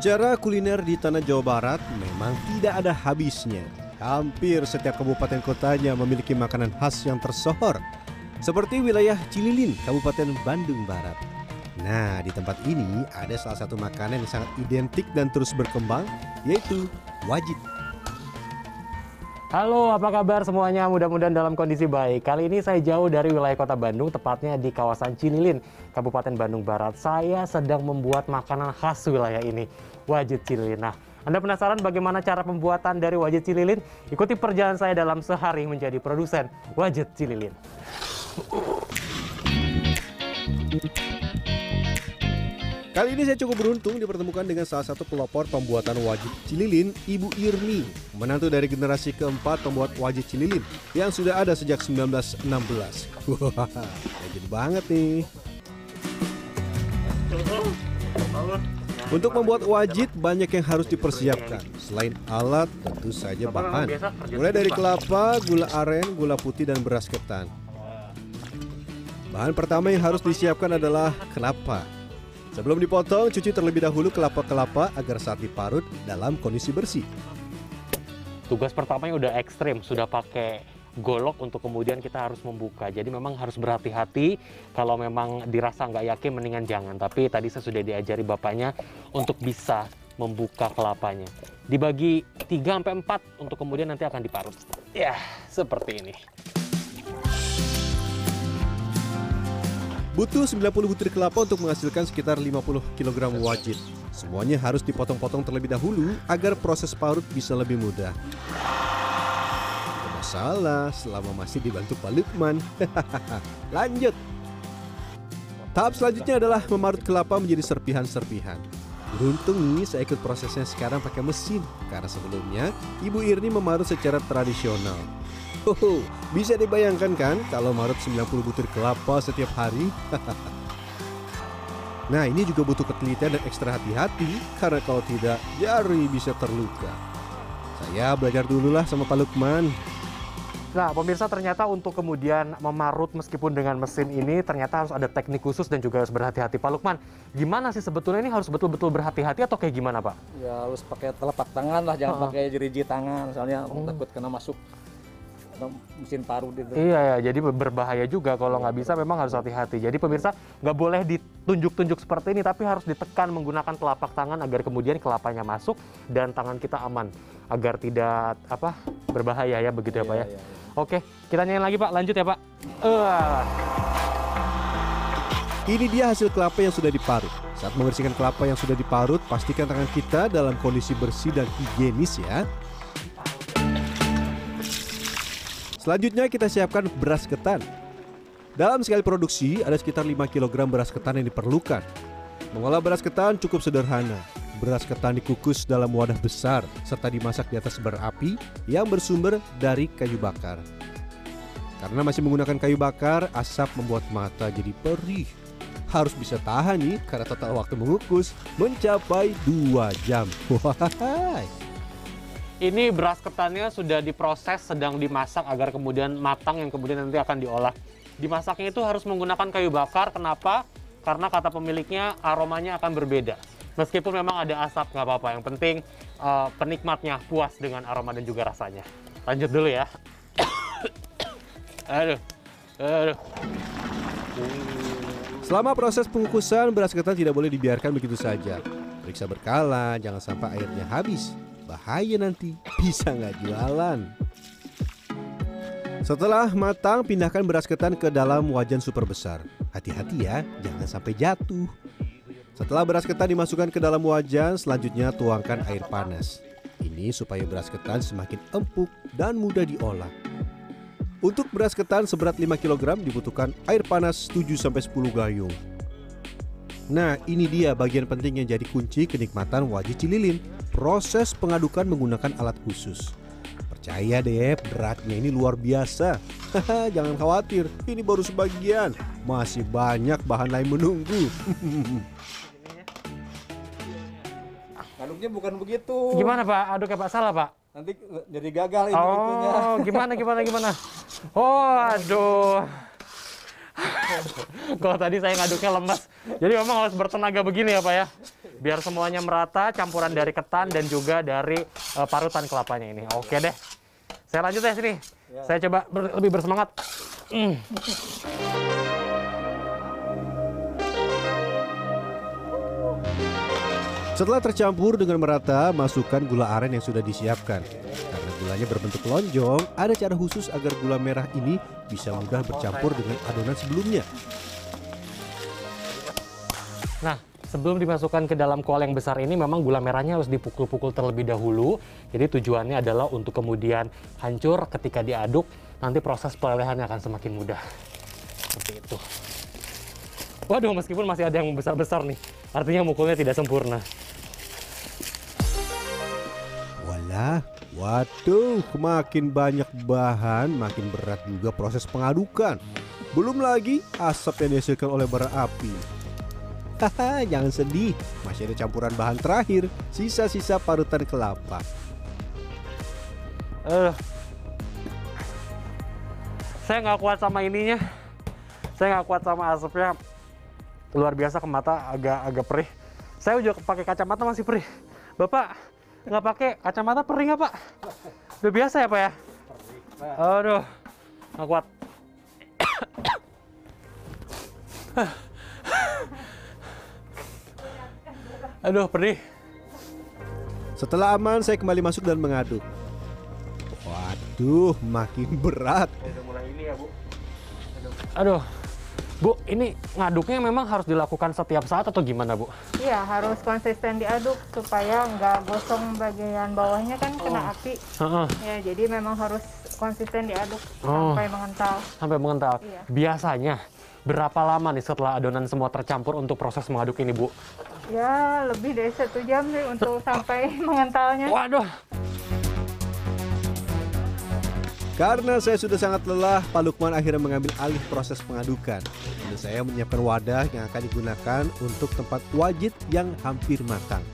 Bicara kuliner di tanah Jawa Barat memang tidak ada habisnya. Hampir setiap kabupaten kotanya memiliki makanan khas yang tersohor. Seperti wilayah Cililin, Kabupaten Bandung Barat. Nah, di tempat ini ada salah satu makanan yang sangat identik dan terus berkembang, yaitu wajit. Halo, apa kabar semuanya? Mudah-mudahan dalam kondisi baik. Kali ini saya jauh dari wilayah kota Bandung, tepatnya di kawasan Cililin, Kabupaten Bandung Barat. Saya sedang membuat makanan khas wilayah ini, wajit Cililin. Nah, Anda penasaran bagaimana cara pembuatan dari wajit Cililin? Ikuti perjalanan saya dalam sehari menjadi produsen wajit Cililin. Kali ini saya cukup beruntung dipertemukan dengan salah satu pelopor pembuatan wajit cililin, Ibu Irmi, menantu dari generasi keempat pembuat wajit cililin yang sudah ada sejak 1916. Wah, legend banget nih. Untuk membuat wajit banyak yang harus dipersiapkan. Selain alat, tentu saja bahan. Mulai dari kelapa, gula aren, gula putih, dan beras ketan. Bahan pertama yang harus disiapkan adalah kelapa. Sebelum dipotong, cuci terlebih dahulu kelapa-kelapa agar saat diparut dalam kondisi bersih. Tugas pertamanya udah ekstrim, sudah pakai golok untuk kemudian kita harus membuka. Jadi memang harus berhati-hati kalau memang dirasa nggak yakin mendingan jangan. Tapi tadi saya sudah diajari bapaknya untuk bisa membuka kelapanya. Dibagi 3 sampai 4 untuk kemudian nanti akan diparut. Ya, seperti ini. Butuh 90 butir kelapa untuk menghasilkan sekitar 50 kg wajit. Semuanya harus dipotong-potong terlebih dahulu agar proses parut bisa lebih mudah. Tidak masalah selama masih dibantu Pak Lukman. Lanjut. Tahap selanjutnya adalah memarut kelapa menjadi serpihan-serpihan. Beruntung nih saya ikut prosesnya sekarang pakai mesin karena sebelumnya Ibu Irni memarut secara tradisional. Hoho, bisa dibayangkan kan kalau marut 90 butir kelapa setiap hari? nah ini juga butuh ketelitian dan ekstra hati-hati karena kalau tidak jari bisa terluka. Saya belajar dulu lah sama Pak Lukman. Nah, pemirsa ternyata untuk kemudian memarut meskipun dengan mesin ini ternyata harus ada teknik khusus dan juga harus berhati-hati. Pak Lukman, gimana sih sebetulnya ini harus betul-betul berhati-hati atau kayak gimana, Pak? Ya harus pakai telapak tangan lah, jangan Uh-uh. pakai jeriji tangan, soalnya Oh. takut kena masuk mesin parut itu. Iya ya, jadi berbahaya juga kalau nggak bisa memang harus hati-hati. Jadi pemirsa nggak boleh ditunjuk-tunjuk seperti ini, tapi harus ditekan menggunakan telapak tangan agar kemudian kelapanya masuk dan tangan kita aman agar tidak apa berbahaya ya begitu ya Iya, Pak ya. iya, iya. Oke, kita nyanyi lagi Pak. Lanjut ya Pak. Uh. Ini dia hasil kelapa yang sudah diparut. Saat membersihkan kelapa yang sudah diparut, pastikan tangan kita dalam kondisi bersih dan higienis ya. Selanjutnya kita siapkan beras ketan. Dalam sekali produksi ada sekitar 5 kg beras ketan yang diperlukan. Mengolah beras ketan cukup sederhana. Beras ketan dikukus dalam wadah besar serta dimasak di atas bara api yang bersumber dari kayu bakar. Karena masih menggunakan kayu bakar, asap membuat mata jadi perih. Harus bisa tahan nih karena total waktu mengukus mencapai 2 jam. Ini beras ketannya sudah diproses, sedang dimasak agar kemudian matang yang kemudian nanti akan diolah. Dimasaknya itu harus menggunakan kayu bakar. Kenapa? Karena kata pemiliknya aromanya akan berbeda. Meskipun memang ada asap nggak apa-apa. Yang penting eh, penikmatnya puas dengan aroma dan juga rasanya. Lanjut dulu ya. aduh, aduh. Selama proses pengukusan, beras ketan tidak boleh dibiarkan begitu saja. Periksa berkala, jangan sampai airnya habis. Bahaya nanti, bisa nggak jualan. Setelah matang, pindahkan beras ketan ke dalam wajan super besar. Hati-hati ya, jangan sampai jatuh. Setelah beras ketan dimasukkan ke dalam wajan, selanjutnya tuangkan air panas. Ini supaya beras ketan semakin empuk dan mudah diolah. Untuk beras ketan seberat 5 kg dibutuhkan air panas 7-10 gayung. Nah, ini dia bagian penting yang jadi kunci kenikmatan wajit cililin. Proses pengadukan menggunakan alat khusus. Percaya deh, beratnya ini luar biasa. Haha, Jangan khawatir, ini baru sebagian. Masih banyak bahan lain menunggu. Aduknya bukan begitu. Gimana Pak? Aduknya Pak salah Pak? Nanti jadi gagal ini itunya. Oh, gimana gimana gimana? Oh, aduh. Kalau tadi saya ngaduknya lemas. Jadi memang harus bertenaga begini ya Pak ya. Biar semuanya merata, campuran dari ketan dan juga dari eh, parutan kelapanya ini. Oke deh. Saya lanjut ya sini. Saya coba ber- lebih bersemangat. Hmm. Setelah tercampur dengan merata, masukkan gula aren yang sudah disiapkan. Karena gulanya berbentuk lonjong, ada cara khusus agar gula merah ini bisa mudah bercampur dengan adonan sebelumnya. Nah, sebelum dimasukkan ke dalam kual yang besar ini memang gula merahnya harus dipukul-pukul terlebih dahulu. Jadi tujuannya adalah untuk kemudian hancur ketika diaduk, nanti proses pelelehannya akan semakin mudah. Seperti itu. Waduh, meskipun masih ada yang besar-besar nih, artinya mukulnya tidak sempurna. Waduh, makin banyak bahan, makin berat juga proses pengadukan. Belum lagi asap yang dihasilkan oleh bara api. Haha, jangan sedih, masih ada campuran bahan terakhir, sisa-sisa parutan kelapa. Eh, saya nggak kuat sama ininya. Saya nggak kuat sama asapnya. Luar biasa ke mata agak agak perih. Saya udah pakai kacamata masih perih. Bapak nggak pakai kacamata perih nggak Pak? Udah biasa ya Pak ya? Aduh, nggak kuat. Aduh, perih. Setelah aman, saya kembali masuk dan mengaduk. Waduh, makin berat. Aduh, Bu, ini ngaduknya memang harus dilakukan setiap saat atau gimana, Bu? Iya, harus konsisten diaduk supaya nggak gosong bagian bawahnya kan kena api. Heeh, Ya, jadi memang harus konsisten diaduk Oh. sampai mengental. sampai mengental. Iya. Biasanya berapa lama nih setelah adonan semua tercampur untuk proses mengaduk ini, Bu? Ya, lebih dari satu jam sih untuk sampai mengentalnya. Waduh, Karena saya sudah sangat lelah, Pak Lukman akhirnya mengambil alih proses pengadukan. Dan saya menyiapkan wadah yang akan digunakan untuk tempat wajit yang hampir matang.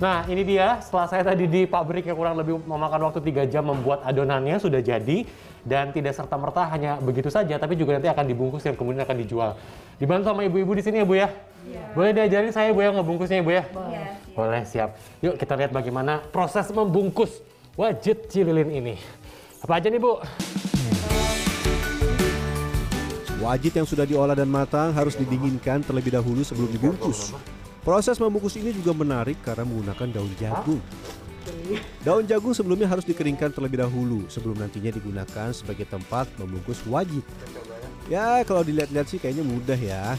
Nah, ini dia setelah saya tadi di pabrik yang kurang lebih memakan waktu 3 jam membuat adonannya sudah jadi dan tidak serta-merta hanya begitu saja tapi juga nanti akan dibungkus dan kemudian akan dijual. Dibantu sama ibu-ibu di sini ya, Bu ya? Boleh diajarin saya Bu ya ngebungkusnya ya, Bu ya? Boleh, siap. Yuk kita lihat bagaimana proses membungkus wajit cililin ini. Apa aja nih, Bu? Wajit yang sudah diolah dan matang harus didinginkan terlebih dahulu sebelum dibungkus. Proses membungkus ini juga menarik karena menggunakan daun jagung. Daun jagung sebelumnya harus dikeringkan terlebih dahulu sebelum nantinya digunakan sebagai tempat membungkus wajit. Ya, kalau dilihat-lihat sih kayaknya mudah ya.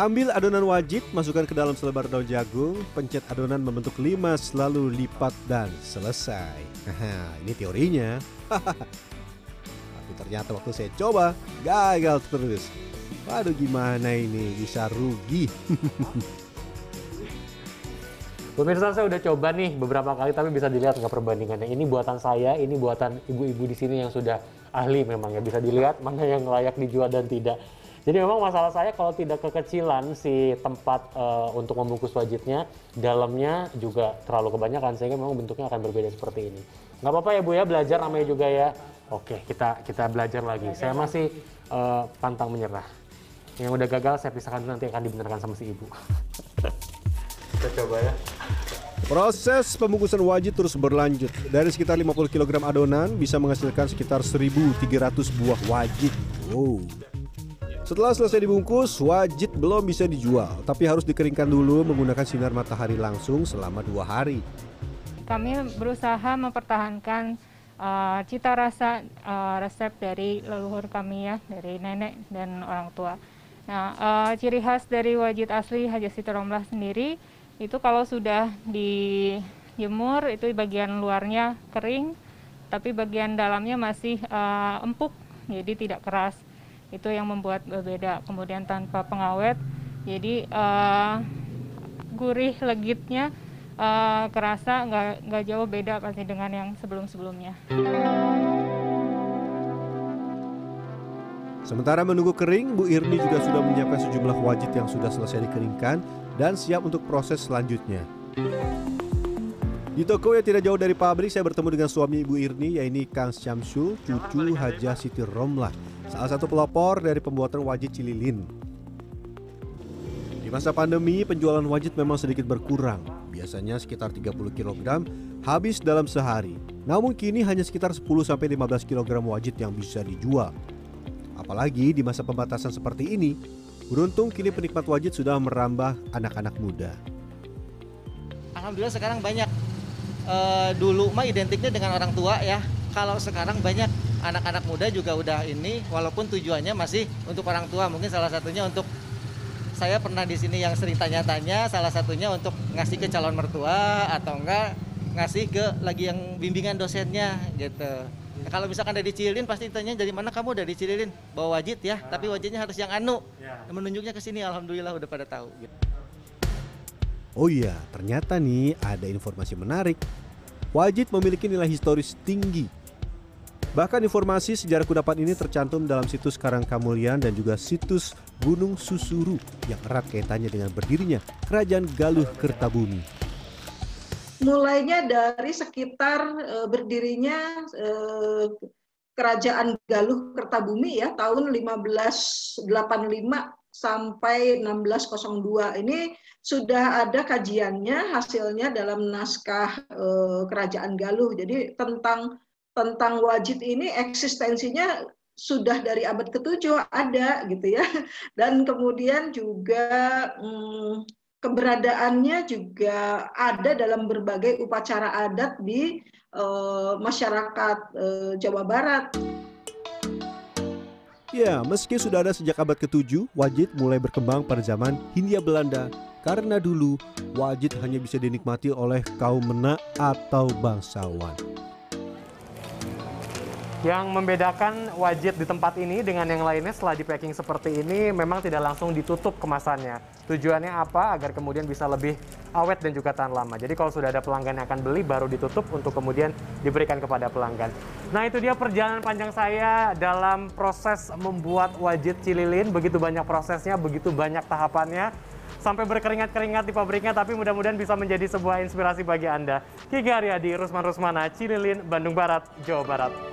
Ambil adonan wajit, masukkan ke dalam selebar daun jagung, pencet adonan membentuk limas, lalu lipat dan selesai. Ini teorinya. Tapi ternyata waktu saya coba, gagal terus. Waduh gimana ini, bisa rugi. Pemirsa saya udah coba nih beberapa kali tapi bisa dilihat nggak perbandingannya. Ini buatan saya, ini buatan ibu-ibu di sini yang sudah ahli memang ya bisa dilihat mana yang layak dijual dan tidak. Jadi memang masalah saya kalau tidak kekecilan si tempat eh, untuk membungkus wajitnya, dalamnya juga terlalu kebanyakan sehingga memang bentuknya akan berbeda seperti ini. Nggak apa-apa ya Bu ya belajar namanya juga ya. Oke kita kita belajar lagi. Saya masih eh, pantang menyerah. Yang udah gagal saya pisahkan dulu nanti akan dibenarkan sama si ibu. kita coba ya. Proses pembungkusan wajit terus berlanjut. Dari sekitar 50 kg adonan bisa menghasilkan sekitar 1.300 buah wajit. Wow. Setelah selesai dibungkus, wajit belum bisa dijual, tapi harus dikeringkan dulu menggunakan sinar matahari langsung selama dua hari. Kami berusaha mempertahankan uh, cita rasa uh, resep dari leluhur kami ya, dari nenek dan orang tua. Nah, uh, ciri khas dari wajit asli Haja Siti Romlah sendiri itu kalau sudah dijemur itu bagian luarnya kering, tapi bagian dalamnya masih uh, empuk, jadi tidak keras. Itu yang membuat berbeda. Kemudian tanpa pengawet, jadi uh, gurih legitnya uh, kerasa nggak nggak jauh beda pasti dengan yang sebelum-sebelumnya. Sementara menunggu kering, Bu Irni juga sudah menyiapkan sejumlah wajit yang sudah selesai dikeringkan dan siap untuk proses selanjutnya. Di toko yang tidak jauh dari pabrik, saya bertemu dengan suami Ibu Irni, yaitu Kang Syamsul, cucu Hajah Siti Romlah. Salah satu pelopor dari pembuatan wajit cililin. Di masa pandemi, penjualan wajit memang sedikit berkurang. Biasanya sekitar 30 kg habis dalam sehari. Namun kini hanya sekitar 10-15 kg wajit yang bisa dijual. Apalagi di masa pembatasan seperti ini, beruntung kini penikmat wajit sudah merambah anak-anak muda. Alhamdulillah sekarang banyak. E, dulu mah identiknya dengan orang tua ya. Kalau sekarang banyak anak-anak muda juga udah ini, walaupun tujuannya masih untuk orang tua. Mungkin salah satunya untuk saya pernah di sini yang sering tanya-tanya, salah satunya untuk ngasih ke calon mertua atau enggak ngasih ke lagi yang bimbingan dosennya gitu. Nah, kalau misalkan dari Cililin pasti ditanya dari mana kamu dari Cililin bawa wajit ya, tapi wajitnya harus yang anu. Menunjuknya ke sini alhamdulillah udah pada tahu gitu. Oh iya, ternyata nih ada informasi menarik. Wajit memiliki nilai historis tinggi. Bahkan informasi sejarah kudapan ini tercantum dalam situs Karangkamulian dan juga situs Gunung Susuru yang erat kaitannya dengan berdirinya Kerajaan Galuh Kertabumi. Mulainya dari sekitar e, berdirinya e, Kerajaan Galuh Kertabumi ya tahun 1585 sampai 1602 ini sudah ada kajiannya hasilnya dalam naskah e, Kerajaan Galuh. Jadi tentang tentang wajib ini eksistensinya sudah dari abad ke-7 ada gitu ya. Dan kemudian juga hmm, keberadaannya juga ada dalam berbagai upacara adat di uh, masyarakat uh, Jawa Barat. Ya, meski sudah ada sejak abad ke-7, wajit mulai berkembang pada zaman Hindia Belanda karena dulu wajit hanya bisa dinikmati oleh kaum mena atau bangsawan. Yang membedakan wajit di tempat ini dengan yang lainnya setelah di packing seperti ini memang tidak langsung ditutup kemasannya. Tujuannya apa? Agar kemudian bisa lebih awet dan juga tahan lama. Jadi kalau sudah ada pelanggan yang akan beli baru ditutup untuk kemudian diberikan kepada pelanggan. Nah itu dia perjalanan panjang saya dalam proses membuat wajit cililin. Begitu banyak prosesnya, begitu banyak tahapannya sampai berkeringat-keringat di pabriknya, tapi mudah-mudahan bisa menjadi sebuah inspirasi bagi Anda. Kiki Haryadi, Rusman Rusmana, Cililin, Bandung Barat, Jawa Barat.